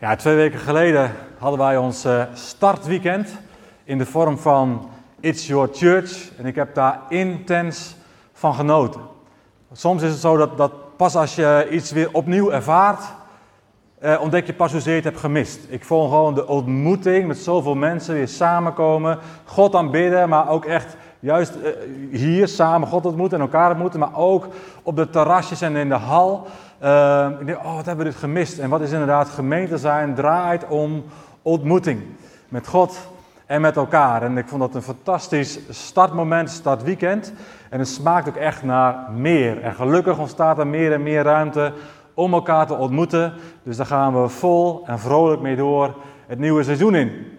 Ja, twee weken geleden hadden wij ons uh, startweekend in de vorm van It's Your Church. En ik heb daar intens van genoten. Soms is het zo dat, dat pas als je iets weer opnieuw ervaart, uh, ontdek je pas hoezeer je het hebt gemist. Ik vond gewoon de ontmoeting met zoveel mensen weer samenkomen, God aanbidden, maar ook echt juist uh, hier samen God ontmoeten en elkaar ontmoeten, maar ook op de terrasjes en in de hal. Uh, ik denk, oh, wat hebben we dit gemist? En wat is inderdaad gemeente zijn, draait om ontmoeting met God en met elkaar. En ik vond dat een fantastisch startmoment, startweekend. En het smaakt ook echt naar meer. En gelukkig ontstaat er meer en meer ruimte om elkaar te ontmoeten. Dus daar gaan we vol en vrolijk mee door het nieuwe seizoen in.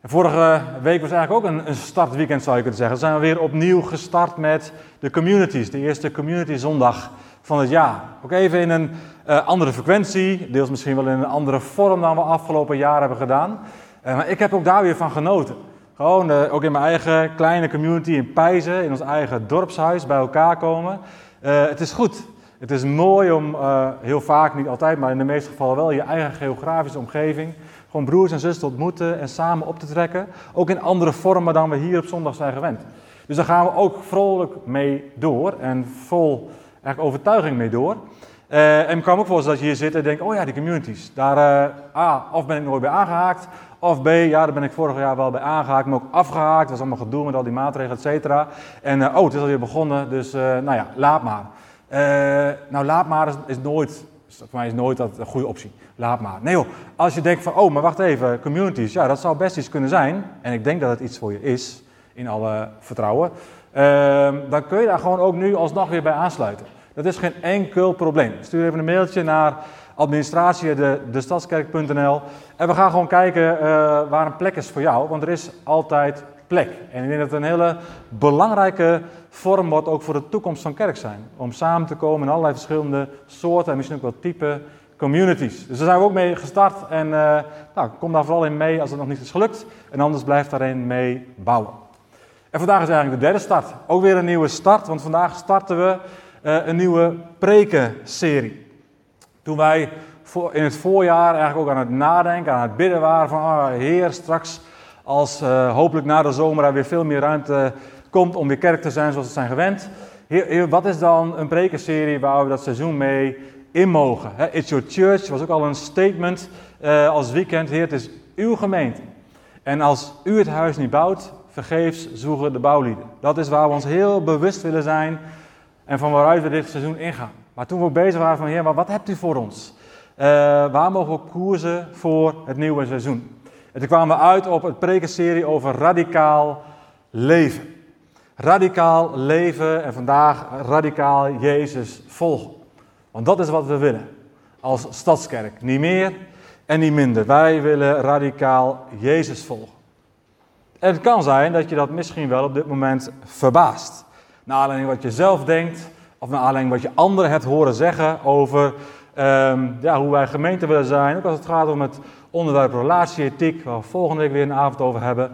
En vorige week was eigenlijk ook een, een startweekend, zou je kunnen zeggen. Dan zijn we weer opnieuw gestart met de communities. De eerste community zondag van het jaar. Ook even in een uh, andere frequentie, deels misschien wel in een andere vorm dan we afgelopen jaar hebben gedaan. Uh, maar ik heb ook daar weer van genoten. Gewoon uh, ook in mijn eigen kleine community in Pijzen, in ons eigen dorpshuis, bij elkaar komen. het is goed. Het is mooi om, heel vaak, niet altijd, maar in de meeste gevallen wel, je eigen geografische omgeving. Gewoon broers en zussen te ontmoeten en samen op te trekken. Ook in andere vormen dan we hier op zondag zijn gewend. Dus daar gaan we ook vrolijk mee door en vol eigenlijk overtuiging mee door. Uh, en ik me ook voorstellen dat je hier zit en denkt, oh ja, die communities. Daar, uh, A, of ben ik nooit bij aangehaakt, of B, ja, daar ben ik vorig jaar wel bij aangehaakt, maar ook afgehaakt. Dat was allemaal gedoe met al die maatregelen, et cetera. En uh, oh, het is alweer begonnen, dus nou ja, laat maar. nou, laat maar is, is, nooit, voor mij is nooit dat een goede optie. Laat maar. Nee joh, als je denkt van, oh, maar wacht even, communities, ja, dat zou best iets kunnen zijn. En ik denk dat het iets voor je is, in alle vertrouwen. dan kun je daar gewoon ook nu alsnog weer bij aansluiten. Dat is geen enkel probleem. Stuur even een mailtje naar administratie.destadskerk.nl en we gaan gewoon kijken uh, waar een plek is voor jou, want er is altijd plek. En ik denk dat het een hele belangrijke vorm wordt ook voor de toekomst van kerk zijn. Om samen te komen in allerlei verschillende soorten en misschien ook wel type communities. Dus daar zijn we ook mee gestart en uh, nou, kom daar vooral in mee als het nog niet is gelukt. En anders blijf daarin mee bouwen. En vandaag is eigenlijk de derde start. Ook weer een nieuwe start, want vandaag starten we een nieuwe prekenserie. Toen wij in het voorjaar eigenlijk ook aan het nadenken, aan het bidden waren van, oh, Heer, straks als uh, hopelijk na de zomer er weer veel meer ruimte komt om weer kerk te zijn zoals we zijn gewend. Wat is dan een prekenserie waar we dat seizoen mee in mogen? It's Your Church was ook al een statement uh, als weekend. Heer, het is uw gemeente. En als u het huis niet bouwt, vergeefs zoeken de bouwlieden. Dat is waar we ons heel bewust willen zijn en van waaruit we dit seizoen ingaan. Maar toen we bezig waren van, Heer, maar wat hebt u voor ons? Uh, waar mogen we koersen voor het nieuwe seizoen? En toen kwamen we uit op het prekenserie over radicaal leven. Radicaal leven en vandaag radicaal Jezus volgen. Want dat is wat we willen als stadskerk. Niet meer en niet minder. Wij willen radicaal Jezus volgen. En het kan zijn dat je dat misschien wel op dit moment verbaast. Naar aanleiding wat je zelf denkt, of naar aanleiding wat je anderen hebt horen zeggen over um, ja, hoe wij gemeente willen zijn. Ook als het gaat om het onderwerp relatieethiek, waar we volgende week weer een avond over hebben.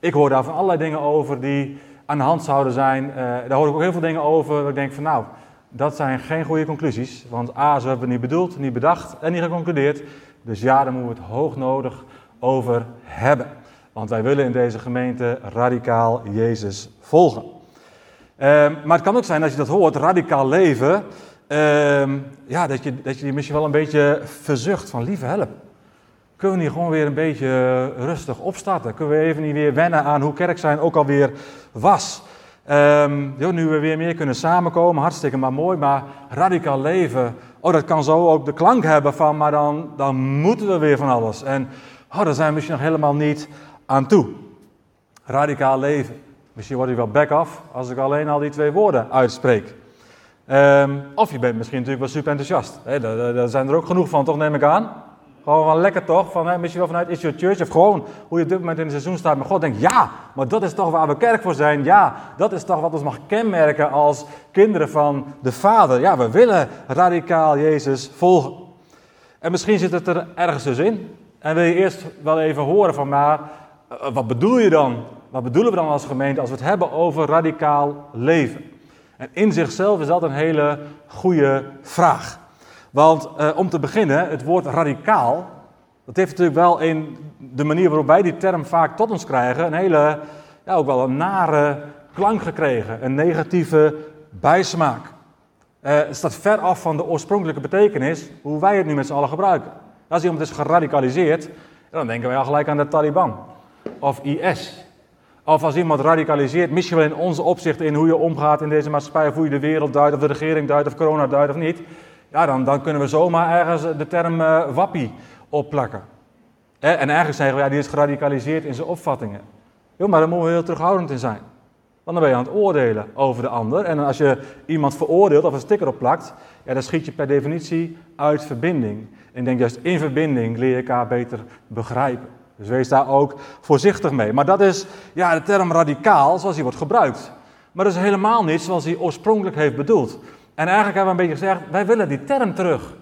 Ik hoor daar van allerlei dingen over die aan de hand zouden zijn. Uh, daar hoor ik ook heel veel dingen over waar ik denk van nou, dat zijn geen goede conclusies. Want A, ze hebben we niet bedoeld, niet bedacht en niet geconcludeerd. Dus ja, daar moeten we het hoog nodig over hebben. Want wij willen in deze gemeente radicaal Jezus volgen. Ehm, maar het kan ook zijn als je dat hoort, radicaal leven, uh, ja, dat, je, dat je misschien wel een beetje verzucht van lieve help. Kunnen we niet gewoon weer een beetje rustig opstarten? Kunnen we even niet weer wennen aan hoe kerk zijn ook alweer was? Um, nu we weer meer kunnen samenkomen, hartstikke maar mooi, maar radicaal leven, oh dat kan zo ook de klank hebben van, maar dan, dan moeten we weer van alles. En oh, daar zijn we misschien nog helemaal niet aan toe. Radicaal leven. Misschien word je wel back af als ik alleen al die twee woorden uitspreek. Um, of je bent misschien natuurlijk wel super enthousiast. daar, zijn er ook genoeg van, toch neem ik aan. Gewoon wel lekker toch, van, misschien wel vanuit Is Your Church. Of gewoon hoe je op dit moment in het seizoen staat met God. Denk, ja, maar dat is toch waar we kerk voor zijn. Ja, dat is toch wat ons mag kenmerken als kinderen van de Vader. Ja, we willen radicaal Jezus volgen. En misschien zit het er ergens dus in. En wil je eerst wel even horen van, maar eh, wat bedoel je dan wat bedoelen we dan als gemeente als we het hebben over radicaal leven? En in zichzelf is dat een hele goede vraag. Want eh, om te beginnen, het woord radicaal Dat heeft natuurlijk wel in de manier waarop wij die term vaak tot ons krijgen, een hele, ja, ook wel een nare klank gekregen, een negatieve bijsmaak. Uh, het staat ver af van de oorspronkelijke betekenis, hoe wij het nu met z'n allen gebruiken. Als iemand is geradicaliseerd, dan denken wij al gelijk aan de Taliban of IS. Of als iemand radicaliseert, misschien wel in onze opzicht in hoe je omgaat in deze maatschappij, of hoe je de wereld duidt, of de regering duidt, of corona duidt of niet. Ja, dan, dan kunnen we zomaar ergens de term uh, wappie opplakken. En eigenlijk zeggen we, ja, die is geradicaliseerd in zijn opvattingen. Jo, maar daar moeten we heel terughoudend in zijn. Want dan ben je aan het oordelen over de ander. En als je iemand veroordeelt of een sticker opplakt, ja, dan schiet je per definitie uit verbinding. En ik denk juist in verbinding leer je elkaar beter begrijpen. Dus wees daar ook voorzichtig mee. Maar dat is ja, de term radicaal zoals die wordt gebruikt. Maar dat is helemaal niet zoals hij oorspronkelijk heeft bedoeld. En eigenlijk hebben we een beetje gezegd, wij willen die term terug.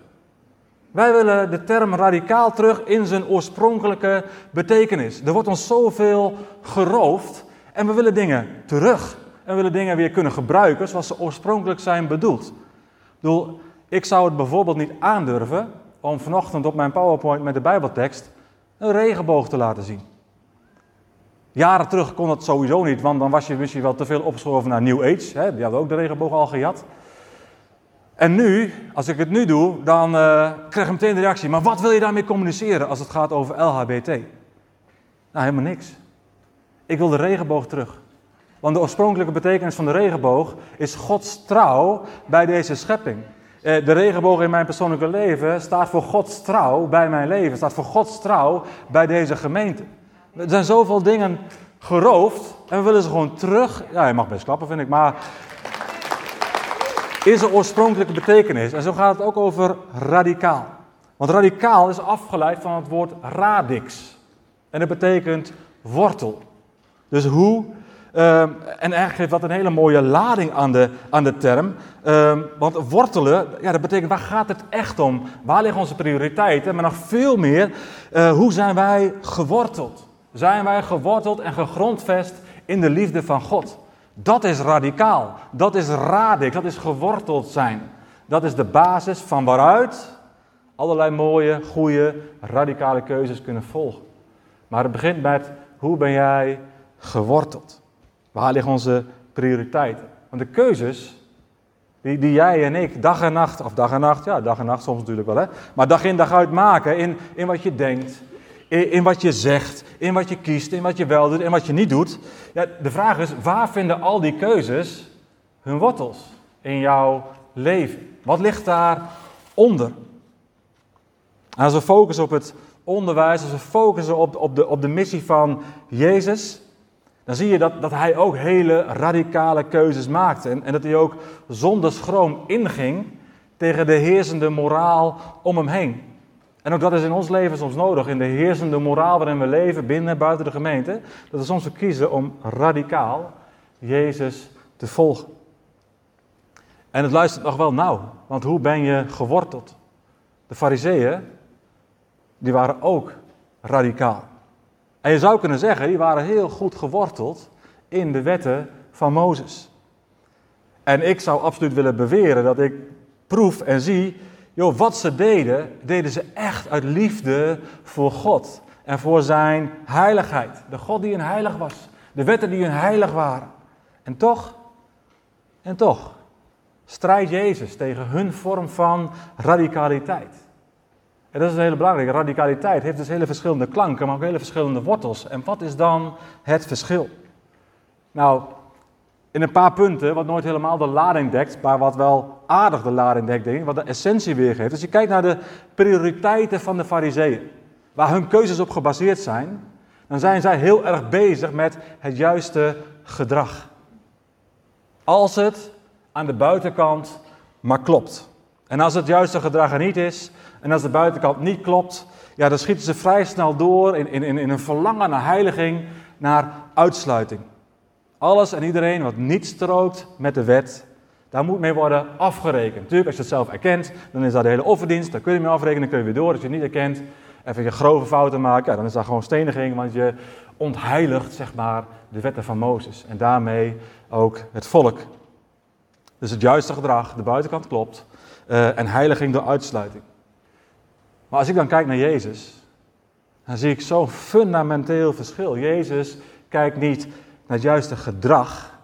Wij willen de term radicaal terug in zijn oorspronkelijke betekenis. Er wordt ons zoveel geroofd en we willen dingen terug. En we willen dingen weer kunnen gebruiken zoals ze oorspronkelijk zijn bedoeld. Ik bedoel, ik zou het bijvoorbeeld niet aandurven om vanochtend op mijn PowerPoint met de Bijbeltekst een regenboog te laten zien. Jaren terug kon dat sowieso niet, want dan was je misschien wel te veel opgeschoven naar New Age. Hè? Die hadden ook de regenboog al gejat. En nu, als ik het nu doe, dan uh, krijg ik meteen de reactie. Maar wat wil je daarmee communiceren als het gaat over LHBT? Nou, helemaal niks. Ik wil de regenboog terug. Want de oorspronkelijke betekenis van de regenboog is Gods trouw bij deze schepping. Eh, de regenboog in mijn persoonlijke leven staat voor Gods trouw bij mijn leven, staat voor Gods trouw bij deze gemeente. Er zijn zoveel dingen geroofd en we willen ze gewoon terug. Ja, je mag best klappen, vind ik, maar is een oorspronkelijke betekenis. En zo gaat het ook over radicaal. Want radicaal is afgeleid van het woord radix. En dat betekent wortel. Dus hoe, uh, en eigenlijk geeft dat een hele mooie lading aan de, aan de term. Uh, want wortelen, ja, dat betekent waar gaat het echt om? Waar liggen onze prioriteiten? Maar nog veel meer, uh, hoe zijn wij geworteld? Zijn wij geworteld en gegrondvest in de liefde van God? Dat is radicaal. Dat is radix. Dat is geworteld zijn. Dat is de basis van waaruit allerlei mooie, goede, radicale keuzes kunnen volgen. Maar het begint met hoe ben jij geworteld? Waar liggen onze prioriteiten? Want de keuzes die, die jij en ik dag en nacht, of dag en nacht, ja, dag en nacht soms natuurlijk wel, hè, maar dag in dag uit maken in, in wat je denkt, in, wat je zegt, in wat je kiest, in wat je wel doet en wat je niet doet. Ja, de vraag is, waar vinden al die keuzes hun wortels in jouw leven? Wat ligt daaronder? En als we focussen op het onderwijs, als we focussen op, op, de, op de missie van Jezus, dan zie je dat, dat hij ook hele radicale keuzes maakte. En, en dat hij ook zonder schroom inging tegen de heersende moraal om hem heen. En ook dat is in ons leven soms nodig, in de heersende moraal waarin we leven, binnen en buiten de gemeente, dat we soms kiezen om radicaal Jezus te volgen. En het luistert nog wel nauw, want hoe ben je geworteld? De fariseeën, die waren ook radicaal. En je zou kunnen zeggen, die waren heel goed geworteld in de wetten van Mozes. En ik zou absoluut willen beweren dat ik proef en zie joh, wat ze deden, deden ze echt uit liefde voor God en voor zijn heiligheid. De God die een heilig was, de wetten die een heilig waren. En toch, en toch, strijdt Jezus tegen hun vorm van radicaliteit. En dat is een hele belangrijke. Radicaliteit heeft dus hele verschillende klanken, maar ook hele verschillende wortels. En wat is dan het verschil? Nou, in een paar punten, wat nooit helemaal de lading dekt, maar wat wel aardig de lading dekt, denk wat de essentie weergeeft. Als je kijkt naar de prioriteiten van de fariseeën, waar hun keuzes op gebaseerd zijn, dan zijn zij heel erg bezig met het juiste gedrag. Als het aan de buitenkant maar klopt. En als het juiste gedrag er niet is, en als de buitenkant niet klopt, ja, dan schieten ze vrij snel door in, in, in een verlangen naar heiliging, naar uitsluiting. Alles en iedereen wat niet strookt met de wet, daar moet mee worden afgerekend. Natuurlijk, als je het zelf erkent, dan is dat de hele offerdienst, daar kun je mee afrekenen, dan kun je weer door. Als je het niet erkent, even je grove fouten maken, ja, dan is dat gewoon steniging, want je ontheiligt, zeg maar, de wetten van Mozes. En daarmee ook het volk. Dus het juiste gedrag, de buitenkant klopt, uh, en heiliging door uitsluiting. Maar als ik dan kijk naar Jezus, dan zie ik zo'n fundamenteel verschil. Jezus kijkt niet naar het juiste gedrag.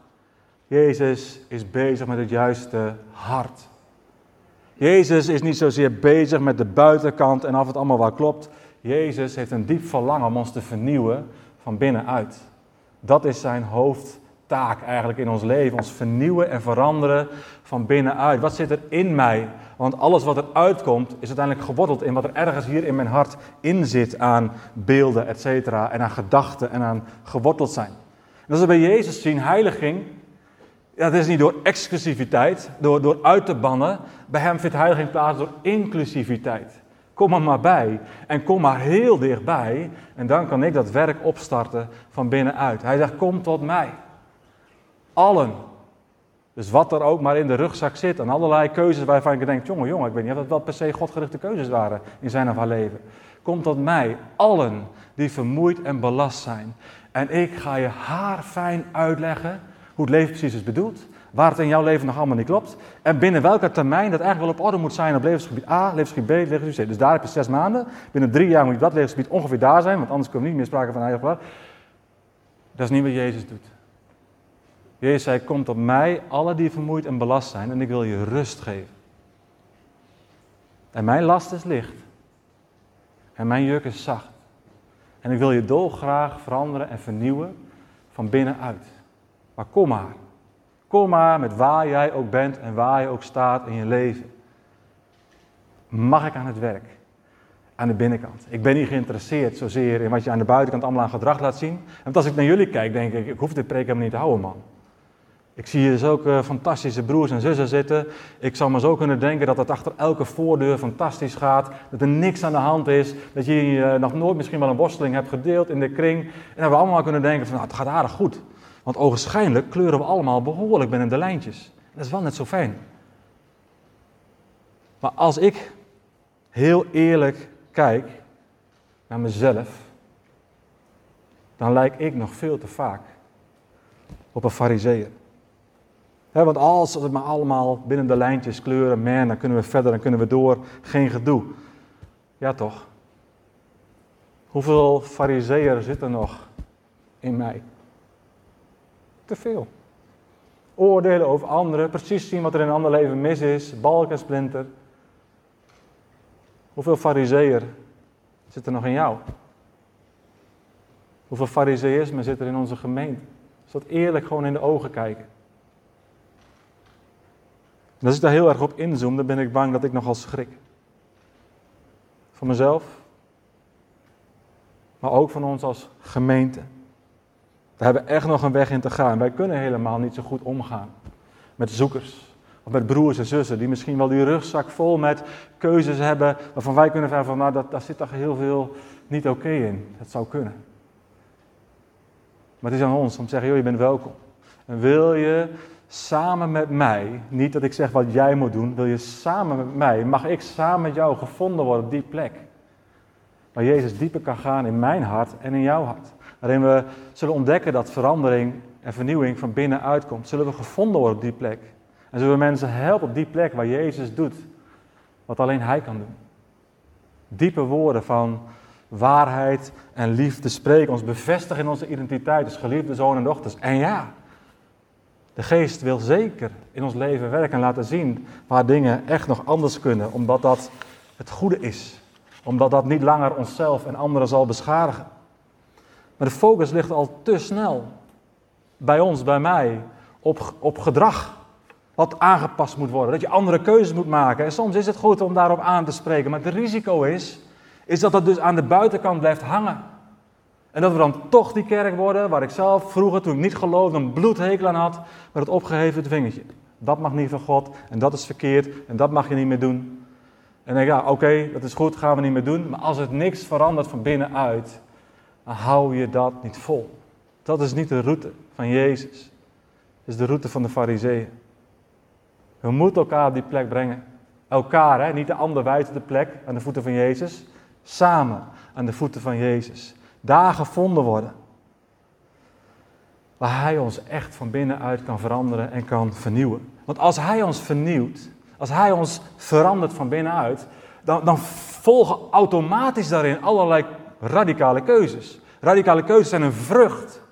Jezus is bezig met het juiste hart. Jezus is niet zozeer bezig met de buitenkant en of het allemaal wel klopt. Jezus heeft een diep verlangen om ons te vernieuwen van binnenuit. Dat is zijn hoofdtaak eigenlijk in ons leven. Ons vernieuwen en veranderen van binnenuit. Wat zit er in mij? Want alles wat er uitkomt is uiteindelijk geworteld in wat er ergens hier in mijn hart in zit aan beelden, et cetera. En aan gedachten en aan geworteld zijn. En als we bij Jezus zien, heiliging, ja, dat is niet door exclusiviteit, door, door uit te bannen. Bij hem vindt heiliging plaats door inclusiviteit. Kom er maar bij en kom maar heel dichtbij en dan kan ik dat werk opstarten van binnenuit. Hij zegt, kom tot mij. Allen. Dus wat er ook maar in de rugzak zit en allerlei keuzes waarvan ik denk, jongen, jongen, ik weet niet of dat wel per se godgerichte keuzes waren in zijn of haar leven. Kom tot mij, allen die vermoeid en belast zijn. En ik ga je haar fijn uitleggen hoe het leven precies is bedoeld. Waar het in jouw leven nog allemaal niet klopt. En binnen welke termijn dat eigenlijk wel op orde moet zijn op levensgebied A, levensgebied B, levensgebied C. Dus daar heb je zes maanden. Binnen drie jaar moet je dat levensgebied ongeveer daar zijn. Want anders kunnen we niet meer sprake van heilig Dat is niet wat Jezus doet. Jezus zei, kom tot mij, alle die vermoeid en belast zijn. En ik wil je rust geven. En mijn last is licht. En mijn juk is zacht. En ik wil je dolgraag veranderen en vernieuwen van binnenuit. Maar kom maar. Kom maar met waar jij ook bent en waar je ook staat in je leven. Mag ik aan het werk? Aan de binnenkant. Ik ben niet geïnteresseerd zozeer in wat je aan de buitenkant allemaal aan gedrag laat zien. Want als ik naar jullie kijk, denk ik, ik hoef dit preek helemaal niet te houden, man. Ik zie hier dus ook uh, fantastische broers en zussen zitten. Ik zou maar zo kunnen denken dat het achter elke voordeur fantastisch gaat. Dat er niks aan de hand is. Dat je uh, nog nooit misschien wel een worsteling hebt gedeeld in de kring. En dat we allemaal kunnen denken van nou, het gaat aardig goed. Want ogenschijnlijk kleuren we allemaal behoorlijk binnen de lijntjes. Dat is wel net zo fijn. Maar als ik heel eerlijk kijk naar mezelf, dan lijk ik nog veel te vaak op een fariseer. Want als het maar allemaal binnen de lijntjes kleuren, man, dan kunnen we verder, dan kunnen we door, geen gedoe. Ja toch? Hoeveel fariseer zit er nog in mij? Te veel. Oordelen over anderen, precies zien wat er in een ander leven mis is, balk en splinter. Hoeveel fariseer zit er nog in jou? Hoeveel fariseïsme zit er in onze gemeente? Is dat eerlijk gewoon in de ogen kijken? En als ik daar heel erg op inzoom, dan ben ik bang dat ik nogal schrik. Van mezelf, maar ook van ons als gemeente. We hebben echt nog een weg in te gaan. Wij kunnen helemaal niet zo goed omgaan met zoekers. Of met broers en zussen die misschien wel die rugzak vol met keuzes hebben. Waarvan wij kunnen vragen van nou dat, daar zit toch heel veel niet oké in. Dat zou kunnen. Maar het is aan ons om te zeggen, joh, je bent welkom. En wil je samen met mij, niet dat ik zeg wat jij moet doen, wil je samen met mij, mag ik samen met jou gevonden worden op die plek. Waar Jezus dieper kan gaan in mijn hart en in jouw hart. Waarin we zullen ontdekken dat verandering en vernieuwing van binnenuit komt. Zullen we gevonden worden op die plek. En zullen we mensen helpen op die plek waar Jezus doet wat alleen Hij kan doen. Diepe woorden van waarheid en liefde spreken. Ons bevestigen in onze identiteit als geliefde zonen en dochters. En ja, de geest wil zeker in ons leven werken en laten zien waar dingen echt nog anders kunnen. Omdat dat het goede is. Omdat dat niet langer onszelf en anderen zal beschadigen. Maar de focus ligt al te snel bij ons, bij mij, op, op gedrag. Wat aangepast moet worden, dat je andere keuzes moet maken. En soms is het goed om daarop aan te spreken. Maar het risico is, is dat dat dus aan de buitenkant blijft hangen. En dat we dan toch die kerk worden waar ik zelf vroeger, toen ik niet geloofde, een bloedhekel aan had, met het opgeheven vingertje. Dat mag niet van God en dat is verkeerd en dat mag je niet meer doen. En denk ja, oké, dat is goed, gaan we niet meer doen. Maar als het niks verandert van binnenuit, dan hou je dat niet vol. Dat is niet de route van Jezus. Het is de route van de fariseeën. We moeten elkaar op die plek brengen. Elkaar, hè? niet de ander buiten de plek aan de voeten van Jezus. Samen aan de voeten van Jezus. Daar gevonden worden. Waar Hij ons echt van binnenuit kan veranderen en kan vernieuwen. Want als Hij ons vernieuwt, als Hij ons verandert van binnenuit, dan, dan volgen automatisch daarin allerlei radicale keuzes. Radicale keuzes zijn een vrucht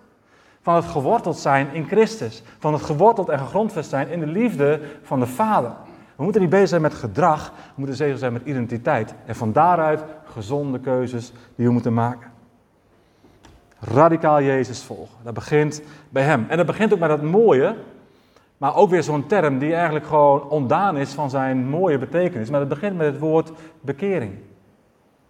van het geworteld zijn in Christus. Van het geworteld en gegrondvest zijn in de liefde van de Vader. We moeten niet bezig zijn met gedrag, we moeten bezig zijn met identiteit. En van daaruit gezonde keuzes die we moeten maken. Radicaal Jezus volgen. Dat begint bij Hem. En dat begint ook met dat mooie, maar ook weer zo'n term die eigenlijk gewoon ontdaan is van zijn mooie betekenis. Maar het begint met het woord bekering.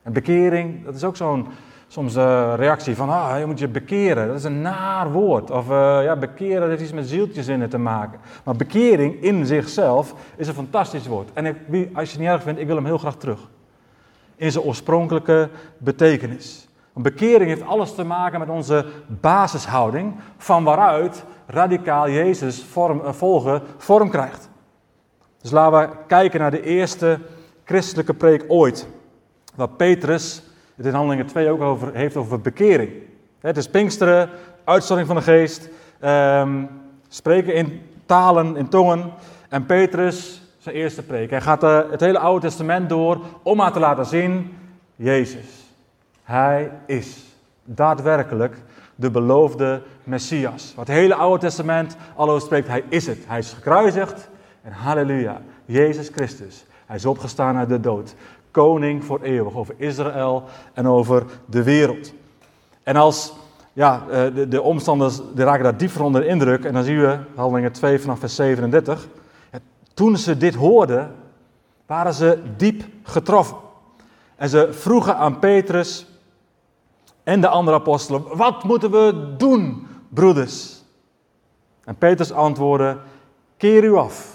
En bekering, dat is ook zo'n soms uh, reactie van, ah, je moet je bekeren. Dat is een naar woord. Of uh, ja, bekeren, dat heeft iets met zieltjes in te maken. Maar bekering in zichzelf is een fantastisch woord. En ik, als je het niet erg vindt, ik wil hem heel graag terug. In zijn oorspronkelijke betekenis. Een bekering heeft alles te maken met onze basishouding, van waaruit radicaal Jezus vorm, uh, volgen vorm krijgt. Dus laten we kijken naar de eerste christelijke preek ooit. Waar Petrus het in Handelingen 2 ook over, heeft over bekering. Het is Pinksteren, uitstorting van de geest, um, spreken in talen, in tongen. En Petrus, zijn eerste preek. Hij gaat uh, het hele Oude Testament door om maar te laten zien, Jezus. Hij is daadwerkelijk de beloofde Messias. Wat het hele Oude Testament al over spreekt, hij is het. Hij is gekruisigd en halleluja, Jezus Christus. Hij is opgestaan uit de dood koning voor eeuwig over Israël en over de wereld. En als ja, eh, de, de omstanders die raken daar dieper onder de indruk, en dan zien we handelingen 2 vanaf vers 37. Toen ze dit hoorden, waren ze diep getroffen. En ze vroegen aan Petrus en de andere apostelen: Wat moeten we doen, broeders? En Petrus antwoordde: Keer u af.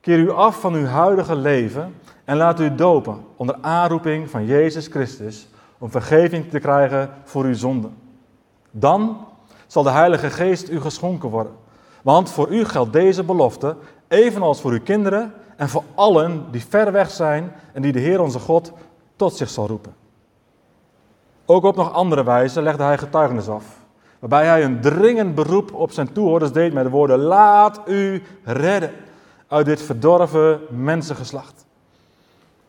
Keer u af van uw huidige leven en laat u dopen onder aanroeping van Jezus Christus om vergeving te krijgen voor uw zonden. Dan zal de Heilige Geest u geschonken worden. Want voor u geldt deze belofte, evenals voor uw kinderen en voor allen die ver weg zijn en die de Heer onze God tot zich zal roepen. Ook op nog andere wijze legde hij getuigenis af, waarbij hij een dringend beroep op zijn toehoorders deed met de woorden: Laat u redden uit dit verdorven mensengeslacht.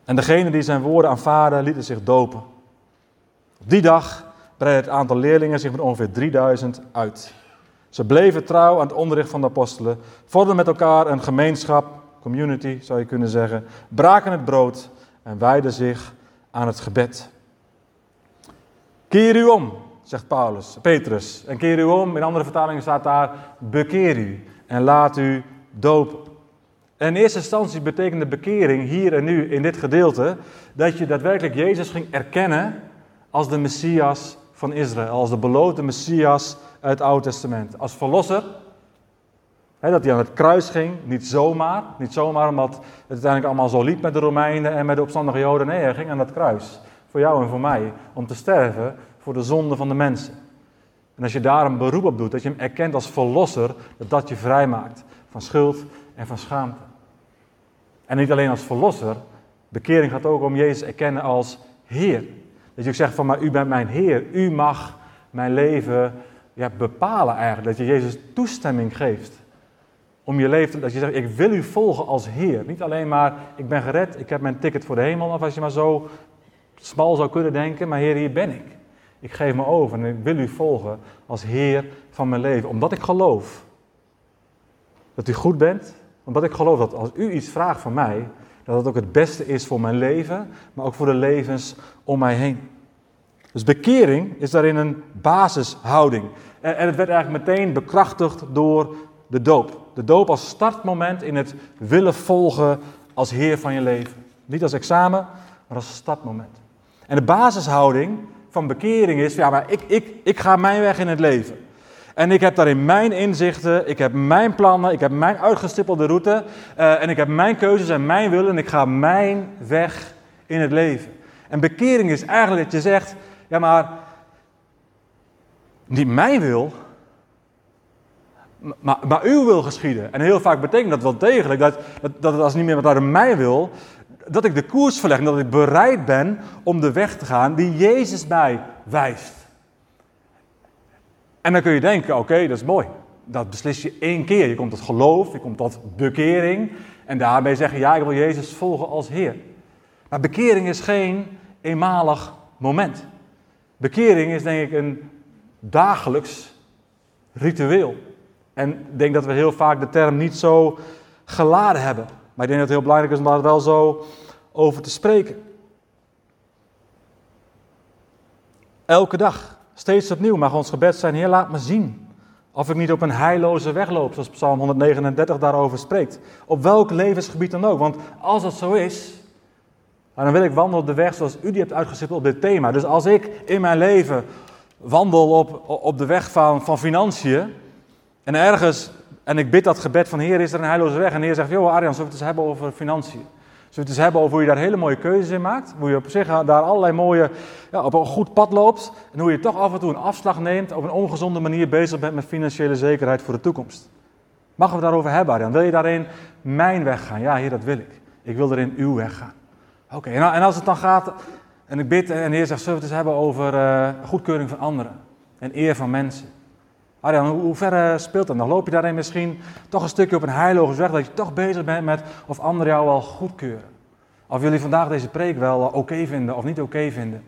En degene die zijn woorden aanvaarden, lieten zich dopen. Op die dag breidde het aantal leerlingen zich met ongeveer 3000 uit. Ze bleven trouw aan het onderricht van de apostelen, vormden met elkaar een gemeenschap, community zou je kunnen zeggen, braken het brood en wijden zich aan het gebed. Keer u om, zegt Paulus, Petrus. En keer u om, in andere vertalingen staat daar, bekeer u en laat u dopen. En in eerste instantie betekende bekering hier en nu in dit gedeelte dat je daadwerkelijk Jezus ging erkennen als de Messias van Israël, als de beloofde Messias uit het Oude Testament. Als verlosser, dat hij aan het kruis ging, niet zomaar, niet zomaar omdat het uiteindelijk allemaal zo liep met de Romeinen en met de opstandige Joden. Nee, hij ging aan dat kruis, voor jou en voor mij, om te sterven voor de zonde van de mensen. En als je daar een beroep op doet, dat je hem erkent als verlosser, dat dat je vrijmaakt van schuld en van schaamte. En niet alleen als verlosser, bekering gaat ook om Jezus erkennen als Heer. Dat je ook zegt van, maar u bent mijn Heer, u mag mijn leven ja, bepalen eigenlijk. Dat je Jezus toestemming geeft om je leven, dat je zegt, ik wil u volgen als Heer. Niet alleen maar, ik ben gered, ik heb mijn ticket voor de hemel, of als je maar zo smal zou kunnen denken, maar Heer, hier ben ik. Ik geef me over en ik wil u volgen als Heer van mijn leven, omdat ik geloof dat u goed bent, omdat ik geloof dat als u iets vraagt van mij, dat het ook het beste is voor mijn leven, maar ook voor de levens om mij heen. Dus bekering is daarin een basishouding. En, en het werd eigenlijk meteen bekrachtigd door de doop. De doop als startmoment in het willen volgen als Heer van je leven. Niet als examen, maar als startmoment. En de basishouding van bekering is, ja, maar ik, ik, ik ga mijn weg in het leven. En ik heb daarin mijn inzichten, ik heb mijn plannen, ik heb mijn uitgestippelde route. Uh, en ik heb mijn keuzes en mijn willen en ik ga mijn weg in het leven. En bekering is eigenlijk dat je zegt, ja maar, niet mijn wil, maar, maar uw wil geschieden. En heel vaak betekent dat wel degelijk dat, dat, dat het als niet meer wat uit mij wil, dat ik de koers verleg en dat ik bereid ben om de weg te gaan die Jezus mij wijst. En dan kun je denken, oké, dat is mooi. Dat beslis je één keer. Je komt tot geloof, je komt tot bekering. En daarbij zeggen, ja, ik wil Jezus volgen als Heer. Maar bekering is geen eenmalig moment. Bekering is denk ik een dagelijks ritueel. En ik denk dat we heel vaak de term niet zo geladen hebben. Maar ik denk dat het heel belangrijk is om daar wel zo over te spreken. Elke dag, steeds opnieuw mag ons gebed zijn, Heer laat me zien of ik niet op een heilloze weg loop, zoals Psalm 139 daarover spreekt. Op welk levensgebied dan ook. Want als dat zo is, dan wil ik wandelen op de weg zoals u die hebt uitgestippeld op dit thema. Dus als ik in mijn leven wandel op, op de weg van, van financiën en ergens, en ik bid dat gebed van Heer, is er een heilloze weg? En Heer zegt, joh Arjan, zullen we het eens hebben over financiën? Zullen we het eens hebben over hoe je daar hele mooie keuzes in maakt? Hoe je op zich daar allerlei mooie, ja, op een goed pad loopt. En hoe je toch af en toe een afslag neemt, op een ongezonde manier bezig bent met financiële zekerheid voor de toekomst. Mag we daarover hebben, Arjan? Wil je daarin mijn weg gaan? Ja, Heer, dat wil ik. Ik wil erin uw weg gaan. Oké, en als het dan gaat, en ik bid en de Heer zegt, zullen we het eens hebben over uh, goedkeuring van anderen en eer van mensen. Arjan, hoe, ver uh, speelt dat nog? Loop je daarin misschien toch een stukje op een heilige weg, dat je toch bezig bent met of anderen jou wel goedkeuren? Of jullie vandaag deze preek wel oké vinden of niet oké vinden?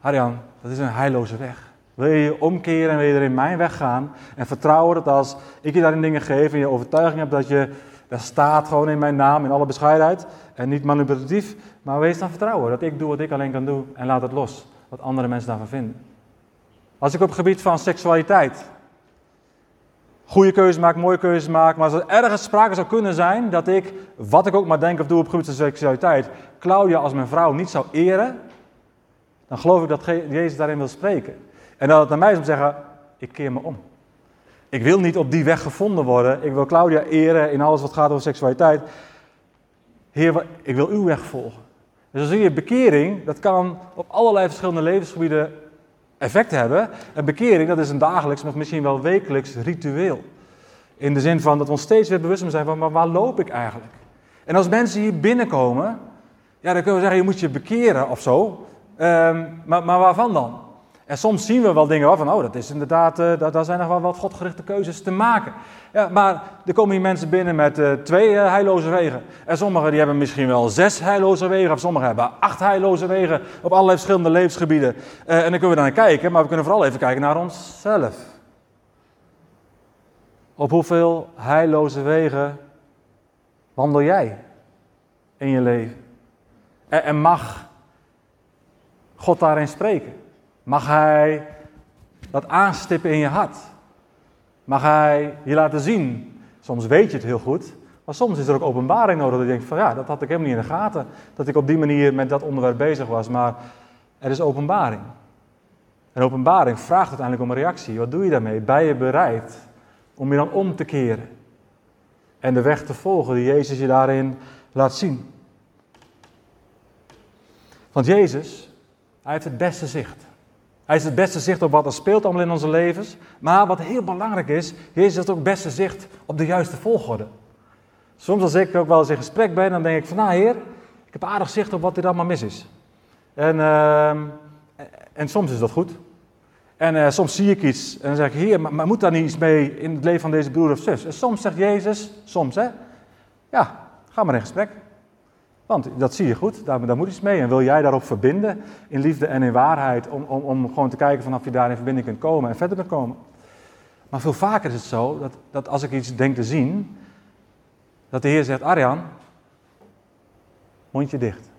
Arjan, dat is een heilloze weg. Wil je je omkeren en wil je er in mijn weg gaan en vertrouwen dat als ik je daarin dingen geef en je overtuiging hebt dat je dat staat gewoon in mijn naam, in alle bescheidenheid. En niet manipulatief, maar wees dan vertrouwen. Dat ik doe wat ik alleen kan doen en laat het los. Wat andere mensen daarvan vinden. Als ik op het gebied van seksualiteit goede keuzes maak, mooie keuzes maak. Maar als er ergens sprake zou kunnen zijn dat ik, wat ik ook maar denk of doe op het gebied van seksualiteit, Claudia als mijn vrouw niet zou eren. Dan geloof ik dat Jezus daarin wil spreken. En dat het naar mij is om te zeggen, ik keer me om. Ik wil niet op die weg gevonden worden. Ik wil Claudia eren in alles wat gaat over seksualiteit. Heer, ik wil uw weg volgen. Dus dan zie je, bekering, dat kan op allerlei verschillende levensgebieden effect hebben. En bekering, dat is een dagelijks, of misschien wel wekelijks ritueel. In de zin van dat we ons steeds weer bewust zijn van, maar waar loop ik eigenlijk? En als mensen hier binnenkomen, ja, dan kunnen we zeggen, je moet je bekeren of zo. Um, maar, maar waarvan dan? En soms zien we wel dingen van, oh, dat is inderdaad, uh, daar, zijn nog wel wat godgerichte keuzes te maken. Ja, maar er komen hier mensen binnen met uh, twee uh, heilloze wegen. En sommigen die hebben misschien wel zes heilloze wegen, of sommigen hebben acht heilloze wegen op allerlei verschillende levensgebieden. en dan kunnen we naar kijken, maar we kunnen vooral even kijken naar onszelf. Op hoeveel heilloze wegen wandel jij in je leven? En, en mag God daarin spreken? Mag Hij dat aanstippen in je hart? Mag Hij je laten zien? Soms weet je het heel goed, maar soms is er ook openbaring nodig. Dat je denkt van ja, dat had ik helemaal niet in de gaten. Dat ik op die manier met dat onderwerp bezig was. Maar er is openbaring. En openbaring vraagt uiteindelijk om een reactie. Wat doe je daarmee? Ben je bereid om je dan om te keren? En de weg te volgen die Jezus je daarin laat zien. Want Jezus, hij heeft het beste zicht. Hij is het beste zicht op wat er speelt allemaal in onze levens. Maar wat heel belangrijk is, Jezus heeft ook het beste zicht op de juiste volgorde. Soms als ik ook wel eens in gesprek ben, dan denk ik van, nou heer, ik heb aardig zicht op wat er allemaal mis is. En, uh, en soms is dat goed. En uh, soms zie ik iets en dan zeg ik, heer, maar, maar, moet daar niet iets mee in het leven van deze broer of zus? En soms zegt Jezus, soms hè, ja, ga maar in gesprek. Want dat zie je goed, daar, moet iets mee. En wil jij daarop verbinden in liefde en in waarheid, om, om, om gewoon te kijken vanaf je daar in verbinding kunt komen en verder kunt komen. Maar veel vaker is het zo dat, dat als ik iets denk te zien, dat de Heer zegt, Arjan, mondje dicht.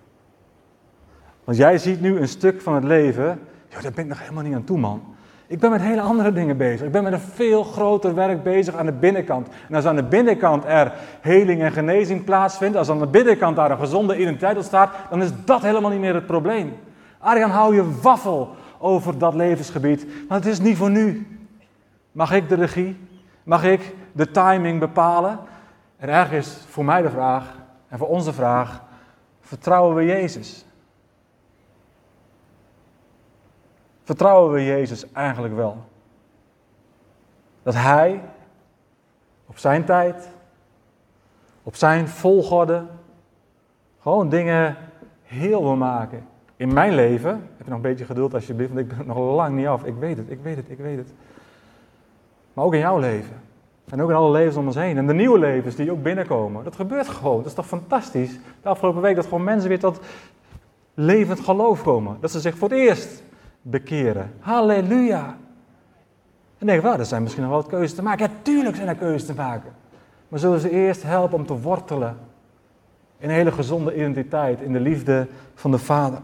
Want jij ziet nu een stuk van het leven, daar ben ik nog helemaal niet aan toe man. Ik ben met hele andere dingen bezig. Ik ben met een veel groter werk bezig aan de binnenkant. En als aan de binnenkant er heling en genezing plaatsvindt, als aan de binnenkant daar een gezonde identiteit ontstaat, dan is dat helemaal niet meer het probleem. Arjan, hou je waffel over dat levensgebied, want het is niet voor nu. Mag ik de regie? Mag ik de timing bepalen? En ergens is voor mij de vraag, en voor onze vraag, vertrouwen we Jezus? Vertrouwen we Jezus eigenlijk wel? Dat Hij op zijn tijd, op zijn volgorde, gewoon dingen heel wil maken. In mijn leven, heb je nog een beetje geduld alsjeblieft, want ik ben nog lang niet af. Ik weet het, ik weet het, ik weet het. Maar ook in jouw leven. En ook in alle levens om ons heen. En de nieuwe levens die ook binnenkomen. Dat gebeurt gewoon. Dat is toch fantastisch? De afgelopen week dat gewoon mensen weer tot levend geloof komen. Dat ze zich voor het eerst bekeren. Halleluja. En denk wel, er zijn misschien nog wat keuzes te maken. Ja, tuurlijk zijn er keuzes te maken. Maar zullen ze eerst helpen om te wortelen in een hele gezonde identiteit, in de liefde van de Vader.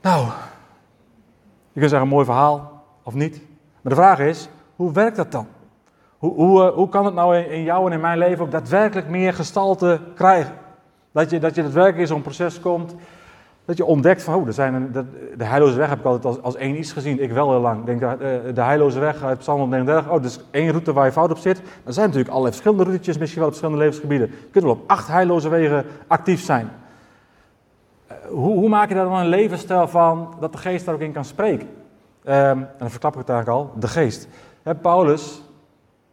Nou, je kunt zeggen een mooi verhaal of niet. Maar de vraag is, hoe werkt dat dan? Hoe, hoe, eh, hoe kan het nou in jou en in mijn leven ook daadwerkelijk meer gestalte krijgen? Dat je, dat je daadwerkelijk in zo'n proces komt, dat je ontdekt van, oh, er zijn een, de, heilloze weg heb ik altijd als, als één iets gezien, ik wel heel lang. Denk, de, de heilloze weg uit Psalm 139, oh, dus één route waar je fout op zit. Er zijn natuurlijk allerlei verschillende routetjes, misschien wel op verschillende levensgebieden. Je kunt wel op acht heilloze wegen actief zijn. Eh, hoe, hoe maak je daar dan een levensstijl van, dat de geest daar ook in kan spreken? Um, en dan verklap ik het eigenlijk al, de geest. Paulus,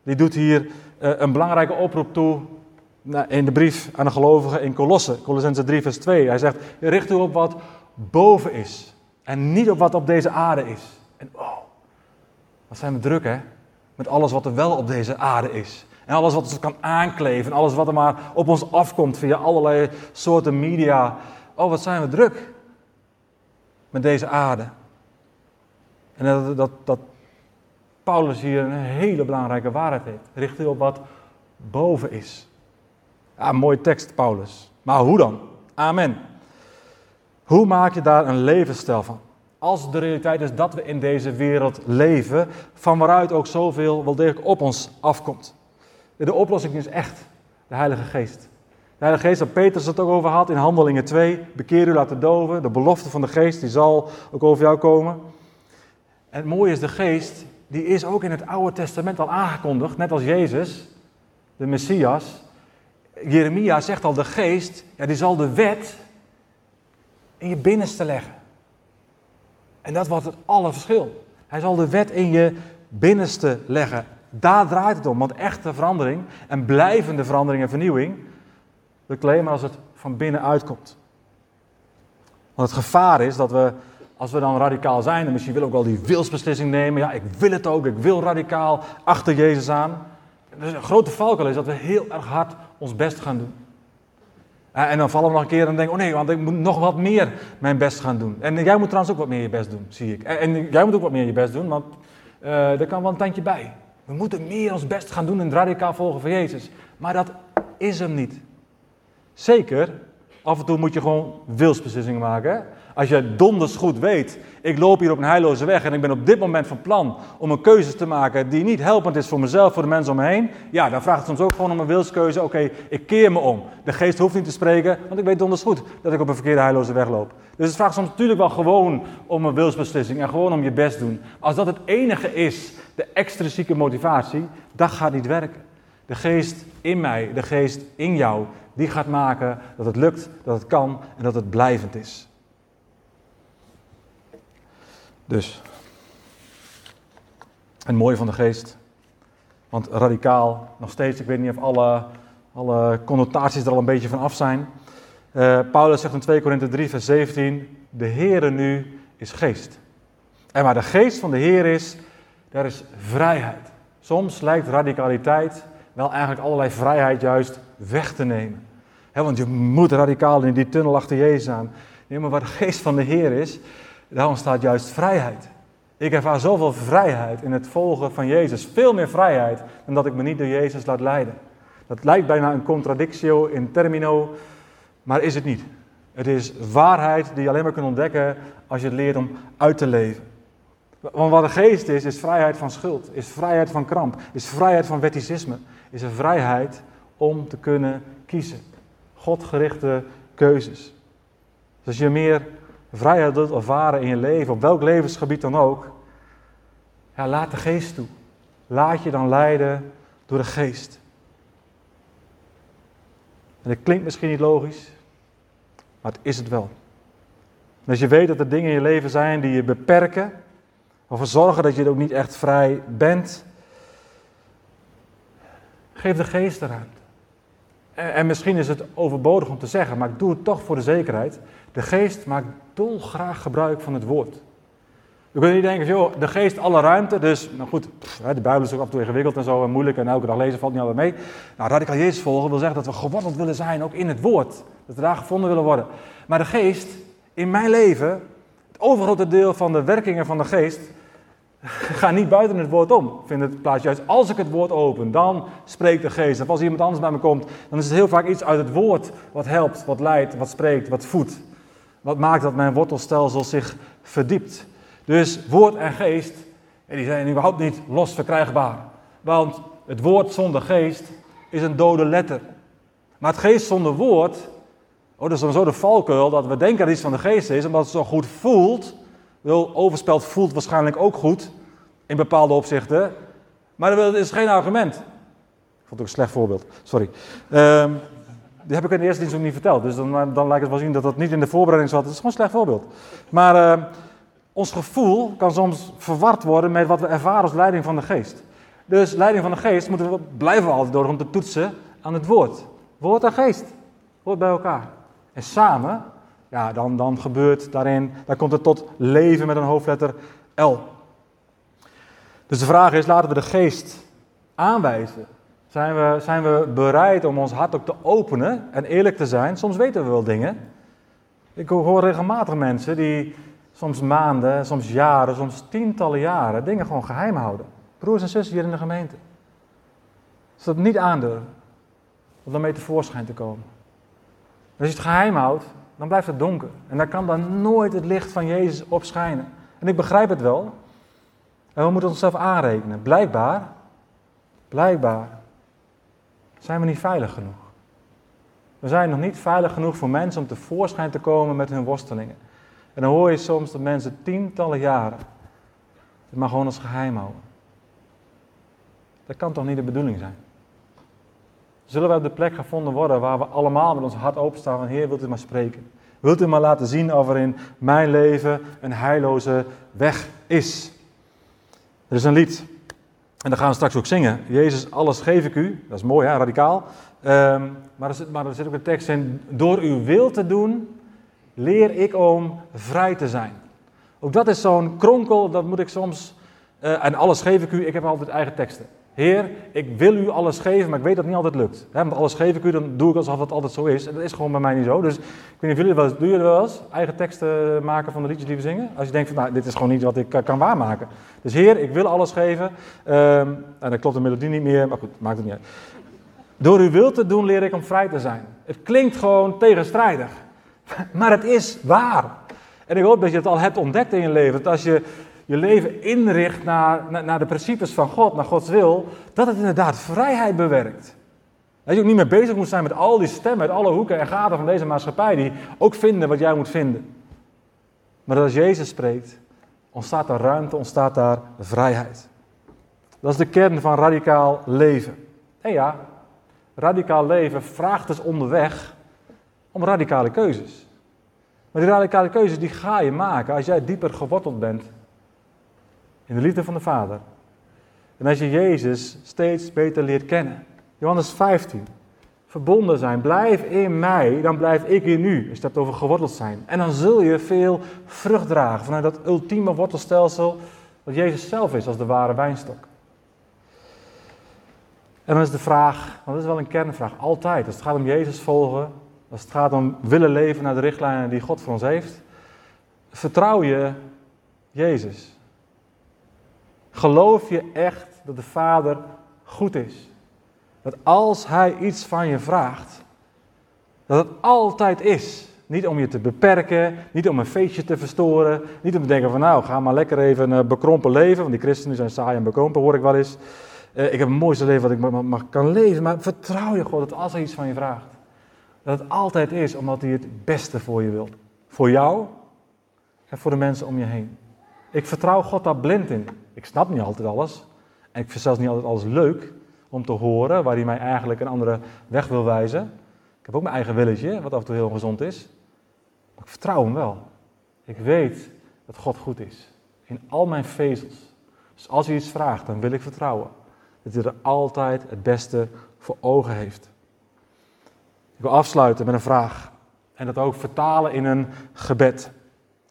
die doet hier uh, een belangrijke oproep toe in de brief aan de gelovigen in Colosse, Colossense 3 vers 2. Hij zegt, richt u op wat boven is en niet op wat op deze aarde is. En oh, wat zijn we druk hè, met alles wat er wel op deze aarde is. En alles wat ons kan aankleven, en alles wat er maar op ons afkomt via allerlei soorten media. Oh, wat zijn we druk met deze aarde. En dat, dat, dat Paulus hier een hele belangrijke waarheid heeft. Richt u op wat boven is. Ja, mooie tekst, Paulus. Maar hoe dan? Amen. Hoe maak je daar een levensstijl van? Als de realiteit is dat we in deze wereld leven, van waaruit ook zoveel wel degelijk op ons afkomt. De oplossing is echt de Heilige Geest. De Heilige Geest, waar Petrus het ook over had in Handelingen 2, bekeer u laten doven, de belofte van de Geest, die zal ook over jou komen. En het mooie is, de Geest, die is ook in het Oude Testament al aangekondigd, net als Jezus, de Messias. Jeremia zegt al, de geest, ja, die zal de wet in je binnenste leggen. En dat wordt het alle verschil. Hij zal de wet in je binnenste leggen. Daar draait het om, want echte verandering en blijvende verandering en vernieuwing, we claimen als het van binnenuit komt. Want het gevaar is dat we, als we dan radicaal zijn, en misschien willen ook wel die wilsbeslissing nemen, ja, ik wil het ook, ik wil radicaal achter Jezus aan. Dus een grote valkuil is dat we heel erg hard ons best gaan doen. En dan vallen we nog een keer en denken, oh nee, want ik moet nog wat meer mijn best gaan doen. En jij moet trouwens ook wat meer je best doen, zie ik. En jij moet ook wat meer je best doen, want uh, er kan wel een tandje bij. We moeten meer ons best gaan doen het radicaal volgen van Jezus. Maar dat is hem niet. Zeker, af en toe moet je gewoon wilsbeslissingen maken. Als je donders goed weet, ik loop hier op een heilloze weg en ik ben op dit moment van plan om een keuze te maken die niet helpend is voor mezelf, voor de mensen om me heen. Ja, dan vraagt het soms ook gewoon om een wilskeuze. Oké, ik keer me om. De geest hoeft niet te spreken, want ik weet donders goed dat ik op een verkeerde heilloze weg loop. Dus het vraagt soms natuurlijk wel gewoon om een wilsbeslissing en gewoon om je best doen. Als dat het enige is, de extrinsieke motivatie, dat gaat niet werken. De geest in mij, de geest in jou, die gaat maken dat het lukt, dat het kan en dat het blijvend is. Dus. En mooi van de geest. Want radicaal, nog steeds, ik weet niet of alle, alle connotaties er al een beetje van af zijn. Uh, Paulus zegt in 2 Korinthe 3, vers 17: De Heere nu is geest. En waar de geest van de Heer is, daar is vrijheid. Soms lijkt radicaliteit wel eigenlijk allerlei vrijheid juist weg te nemen. want je moet radicaal in die tunnel achter Jezus aan. Nee, maar waar de geest van de Heer is, daar ontstaat juist vrijheid. Ik ervaar zoveel vrijheid in het volgen van Jezus. Veel meer vrijheid dan dat ik me niet door Jezus laat leiden. Dat lijkt bijna een contradictio in termino, maar is het niet. Het is waarheid die je alleen maar kunt ontdekken als je het leert om uit te leven. Want wat de geest is, is vrijheid van schuld, is vrijheid van kramp, is vrijheid van wetticisme, is een vrijheid om te kunnen kiezen. Godgerichte keuzes. Dus als je meer vrijheid wilt ervaren in je leven, op welk levensgebied dan ook, ja, laat de geest toe. Laat je dan leiden door de geest. En dat klinkt misschien niet logisch, maar het is het wel. Als je weet dat er dingen in je leven zijn die je beperken, of zorgen dat je ook niet echt vrij bent, geef de geest eraan. En, en misschien is het overbodig om te zeggen, maar ik doe het toch voor de zekerheid. De geest maakt dolgraag gebruik van het woord. We kunnen niet denken, joh, de geest alle ruimte, dus, nou goed, de Bijbel is ook af en toe ingewikkeld en zo en moeilijk en elke dag lezen valt niet altijd mee. Nou, radicaal Jezus volgen wil zeggen dat we geworteld willen zijn, ook in het woord. Dat we daar gevonden willen worden. Maar de geest In mijn leven, het overgrote deel van de werkingen van de geest, gaan niet buiten het woord om. Vind het plaats juist als ik het woord open, dan spreekt de geest. Of als iemand anders bij me komt, dan is het heel vaak iets uit het woord wat helpt, wat leidt, wat spreekt, wat voedt. Wat maakt dat mijn wortelstelsel zich verdiept. Dus woord en geest, die zijn überhaupt niet los verkrijgbaar. Want het woord zonder geest is een dode letter. Maar het geest zonder woord, oh, dat is dan zo de valkuil dat we denken dat iets van de geest is, omdat het zo goed voelt. Wel, overspeld voelt waarschijnlijk ook goed, in bepaalde opzichten. Maar dat is geen argument. Ik vond het ook een slecht voorbeeld, sorry. Um, die heb ik in de eerste dienst ook niet verteld. Dus dan, dan lijkt het wel zien dat dat niet in de voorbereiding zat. Het is gewoon een slecht voorbeeld. Maar uh, ons gevoel kan soms verward worden met wat we ervaren als leiding van de geest. Dus leiding van de geest moeten we, blijven altijd door om te toetsen aan het woord. Woord en geest. Woord bij elkaar. En samen, ja, dan, dan gebeurt daarin, dan komt het tot leven met een hoofdletter L. Dus de vraag is, laten we de geest aanwijzen. Zijn we, zijn we bereid om ons hart ook te openen en eerlijk te zijn? Soms weten we wel dingen. Ik hoor regelmatig mensen die soms maanden, soms jaren, soms tientallen jaren dingen gewoon geheim houden. Broers en zussen hier in de gemeente. Ze dat niet aandurven om daarmee tevoorschijn te komen. als je het geheim houdt, dan blijft het donker. En dan kan dan nooit het licht van Jezus op schijnen. En ik begrijp het wel. En we moeten onszelf aanrekenen. Blijkbaar, blijkbaar zijn we niet veilig genoeg. We zijn nog niet veilig genoeg voor mensen om tevoorschijn te komen met hun worstelingen. En dan hoor je soms dat mensen tientallen jaren het maar gewoon als geheim houden. Dat kan toch niet de bedoeling zijn? Zullen we op de plek gevonden worden waar we allemaal met ons hart openstaan van Heer, wilt u maar spreken? Wilt u maar laten zien of er in mijn leven een heilloze weg is? Er is een lied, en dan gaan we straks ook zingen. Jezus, alles geef ik u. Dat is mooi, hè? radicaal. Um, maar, er zit, maar er zit ook een tekst in. Door uw wil te doen, leer ik om vrij te zijn. Ook dat is zo'n kronkel, dat moet ik soms. Uh, en alles geef ik u, ik heb altijd eigen teksten. Heer, ik wil u alles geven, maar ik weet dat het niet altijd lukt. Want alles geef ik u, dan doe ik alsof het altijd zo is. En dat is gewoon bij mij niet zo. Dus ik weet niet of jullie wel eens, doen jullie wel eens eigen teksten maken van de liedjes die we zingen? Als je denkt van, nou, dit is gewoon niet wat ik uh, kan waarmaken. Dus Heer, ik wil alles geven. Um, en dan klopt de melodie niet meer, maar goed, maakt het niet uit. Door uw wil te doen leer ik om vrij te zijn. Het klinkt gewoon tegenstrijdig. Maar het is waar. En ik hoop dat je het al hebt ontdekt in je leven. Dat als je je leven inricht naar, naar, de principes van God, naar Gods wil, dat het inderdaad vrijheid bewerkt. Dat je ook niet meer bezig moet zijn met al die stemmen uit alle hoeken en gaten van deze maatschappij, die ook vinden wat jij moet vinden. Maar als Jezus spreekt, ontstaat daar ruimte, ontstaat daar vrijheid. Dat is de kern van radicaal leven. En ja, radicaal leven vraagt dus onderweg om radicale keuzes. Maar die radicale keuzes die ga je maken als jij dieper geworteld bent in de liefde van de Vader. En als je Jezus steeds beter leert kennen. Johannes 15. Verbonden zijn. Blijf in mij, dan blijf ik in u. Als je hebt over geworteld zijn. En dan zul je veel vrucht dragen vanuit dat ultieme wortelstelsel dat Jezus zelf is als de ware wijnstok. En dan is de vraag, want dat is wel een kernvraag, altijd. Als het gaat om Jezus volgen, als het gaat om willen leven naar de richtlijnen die God voor ons heeft, vertrouw je Jezus? Geloof je echt dat de Vader goed is? Dat als Hij iets van je vraagt, dat het altijd is. Niet om je te beperken, niet om een feestje te verstoren, niet om te denken van nou, ga maar lekker even uh, bekrompen leven, want die christenen zijn saai en bekrompen, hoor ik wel eens. Uh, ik heb het mooiste leven wat ik mag, kan leven, maar vertrouw je God dat als hij iets van je vraagt, dat het altijd is omdat hij het beste voor je wil. Voor jou en voor de mensen om je heen. Ik vertrouw God daar blind in. Ik snap niet altijd alles. En ik vind zelfs niet altijd alles leuk om te horen waar hij mij eigenlijk een andere weg wil wijzen. Ik heb ook mijn eigen willetje, wat af en toe heel gezond is. Maar ik vertrouw hem wel. Ik weet dat God goed is. In al mijn vezels. Dus als hij iets vraagt, dan wil ik vertrouwen. Dat hij er altijd het beste voor ogen heeft. Ik wil afsluiten met een vraag. En dat ook vertalen in een gebed.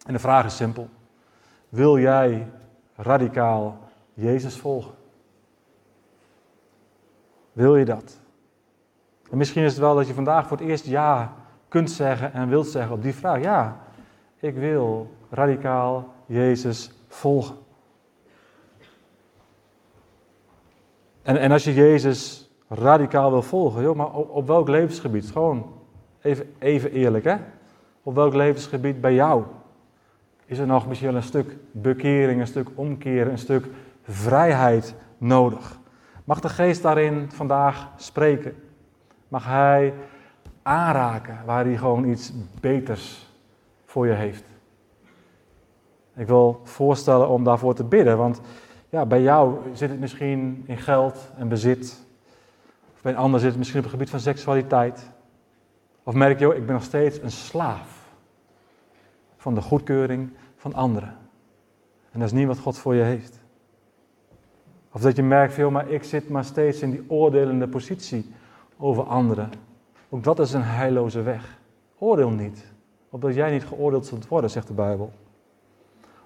En de vraag is simpel. Wil jij radicaal Jezus volgen? Wil je dat? En misschien is het wel dat je vandaag voor het eerst ja kunt zeggen en wilt zeggen op die vraag. Ja, Ik wil radicaal Jezus volgen. En, en als je Jezus radicaal wil volgen, joh, maar op, op welk levensgebied? Gewoon even, even eerlijk, hè? Op welk levensgebied bij jou? Is er nog misschien wel een stuk bekering, een stuk omkeren, een stuk vrijheid nodig? Mag de geest daarin vandaag spreken? Mag hij aanraken waar hij gewoon iets beters voor je heeft? Ik wil voorstellen om daarvoor te bidden, want ja, bij jou zit het misschien in geld en bezit. Of bij een ander zit het misschien op het gebied van seksualiteit. Of merk je, ik ben nog steeds een slaaf van de goedkeuring van anderen. En dat is niet wat God voor je heeft. Of dat je merkt, veel, maar ik zit maar steeds in die oordelende positie over anderen. Ook dat is een heilloze weg. Oordeel niet, opdat jij niet geoordeeld zult worden, zegt de Bijbel.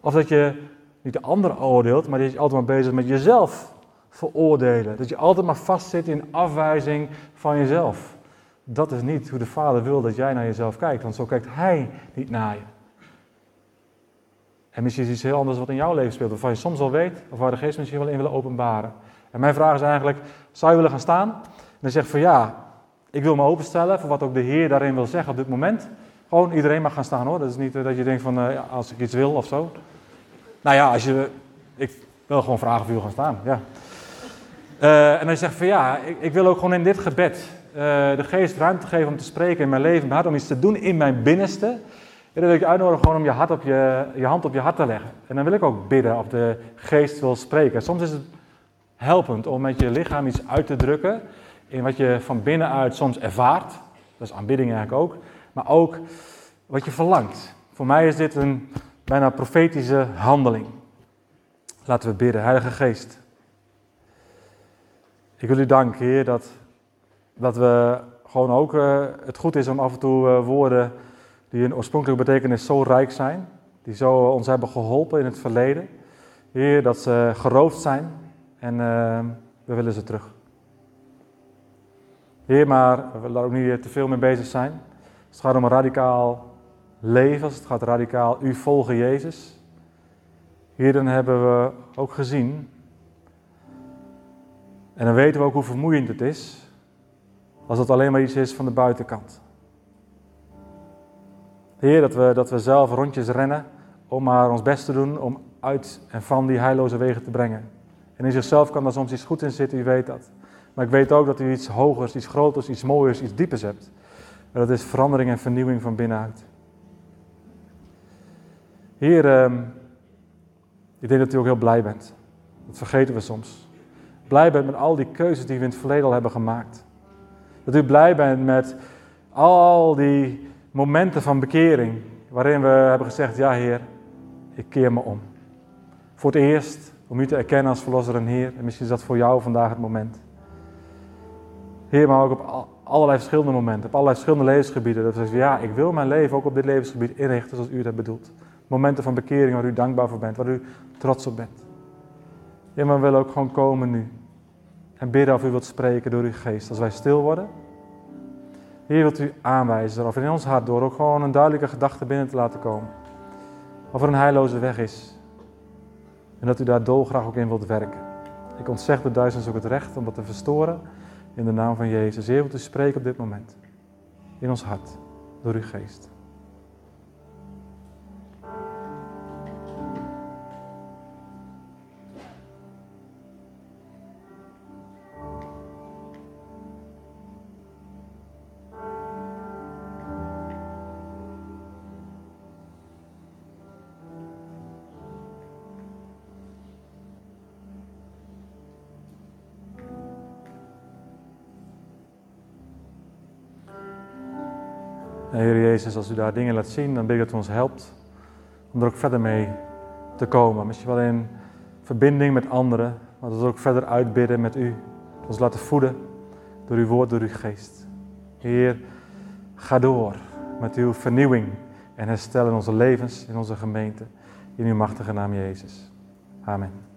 Of dat je niet de ander oordeelt, maar dat je altijd maar bezig met jezelf veroordelen. Dat je altijd maar vastzit in afwijzing van jezelf. Dat is niet hoe de Vader wil dat jij naar jezelf kijkt, want zo kijkt Hij niet naar je. En misschien is iets heel anders wat in jouw leven speelt, waarvan je soms al weet, of waar de geest misschien wel in willen openbaren. En mijn vraag is eigenlijk, zou je willen gaan staan? En dan zeg van ja, ik wil me openstellen voor wat ook de Heer daarin wil zeggen op dit moment. Gewoon iedereen mag gaan staan hoor. Dat is niet eh, dat je denkt van ja, als ik iets wil of zo. Nou ja, als je, ik wil gewoon vragen of je wil gaan staan. Ja. Uh, en dan zegt van ja, ik, ik, wil ook gewoon in dit gebed de geest ruimte geven om te spreken in mijn leven, hart, om iets te doen in mijn binnenste. En dan wil ik je uitnodigen gewoon om je, hart op je, je hand op je hart te leggen. En dan wil ik ook bidden of de geest wil spreken. Soms is het helpend om met je lichaam iets uit te drukken in wat je van binnenuit soms ervaart. Dat is aanbidding eigenlijk ook. Maar ook wat je verlangt. Voor mij is dit een bijna profetische handeling. Laten we bidden. Heilige Geest. Ik wil u danken, Heer, dat, dat we gewoon ook uh, het goed is om af en toe uh, woorden die in oorspronkelijke betekenis zo rijk zijn, die zo ons hebben geholpen in het verleden. Heer, dat ze geroofd zijn en uh, we willen ze terug. Heer, maar we daar ook niet te veel mee bezig zijn. Het gaat om een radicaal leven, het gaat radicaal u volgen Jezus. Hier dan hebben we ook gezien. En dan weten we ook hoe vermoeiend het is. Als het alleen maar iets is van de buitenkant. Heer, dat we, dat we zelf rondjes rennen om maar ons best te doen om uit en van die heilloze wegen te brengen. En in zichzelf kan daar soms iets goed in zitten, u weet dat. Maar ik weet ook dat u iets hogers, iets groters, iets mooiers, iets diepers hebt. En dat is verandering en vernieuwing van binnenuit. Heer, ehm, ik denk dat u ook heel blij bent. Dat vergeten we soms. Blij bent met al die keuzes die we in het verleden al hebben gemaakt. Dat u blij bent met al die momenten van bekering. Waarin we hebben gezegd, ja Heer, ik keer me om. Voor het eerst om u te erkennen als verlosser en Heer. En misschien is dat voor jou vandaag het moment. Heer, maar ook op allerlei verschillende momenten, op allerlei verschillende levensgebieden. Dat we zeggen, ja, ik wil mijn leven ook op dit levensgebied inrichten zoals u het bedoelt. Momenten van bekering waar u dankbaar voor bent, waar u trots op bent. Ja, maar we willen ook gewoon komen nu. En bidden of u wilt spreken door uw geest. Als wij stil worden. Heer, wilt u aanwijzen of in ons hart door ook gewoon een duidelijke gedachte binnen te laten komen. Of er een heilloze weg is. En dat u daar dolgraag ook in wilt werken. Ik ontzeg de duizend ook het recht om dat te verstoren. In de naam van Jezus. Heer, wilt u spreken op dit moment. In ons hart. Door uw geest. Jezus, als u daar dingen laat zien, dan bid ik dat u ons helpt om er ook verder mee te komen. Misschien wel in verbinding met anderen, maar dat we ook verder uitbidden met u. Ons laten voeden door uw woord, door uw geest. Heer, ga door met uw vernieuwing en herstel in onze levens, in onze gemeente. In uw machtige naam Jezus. Amen.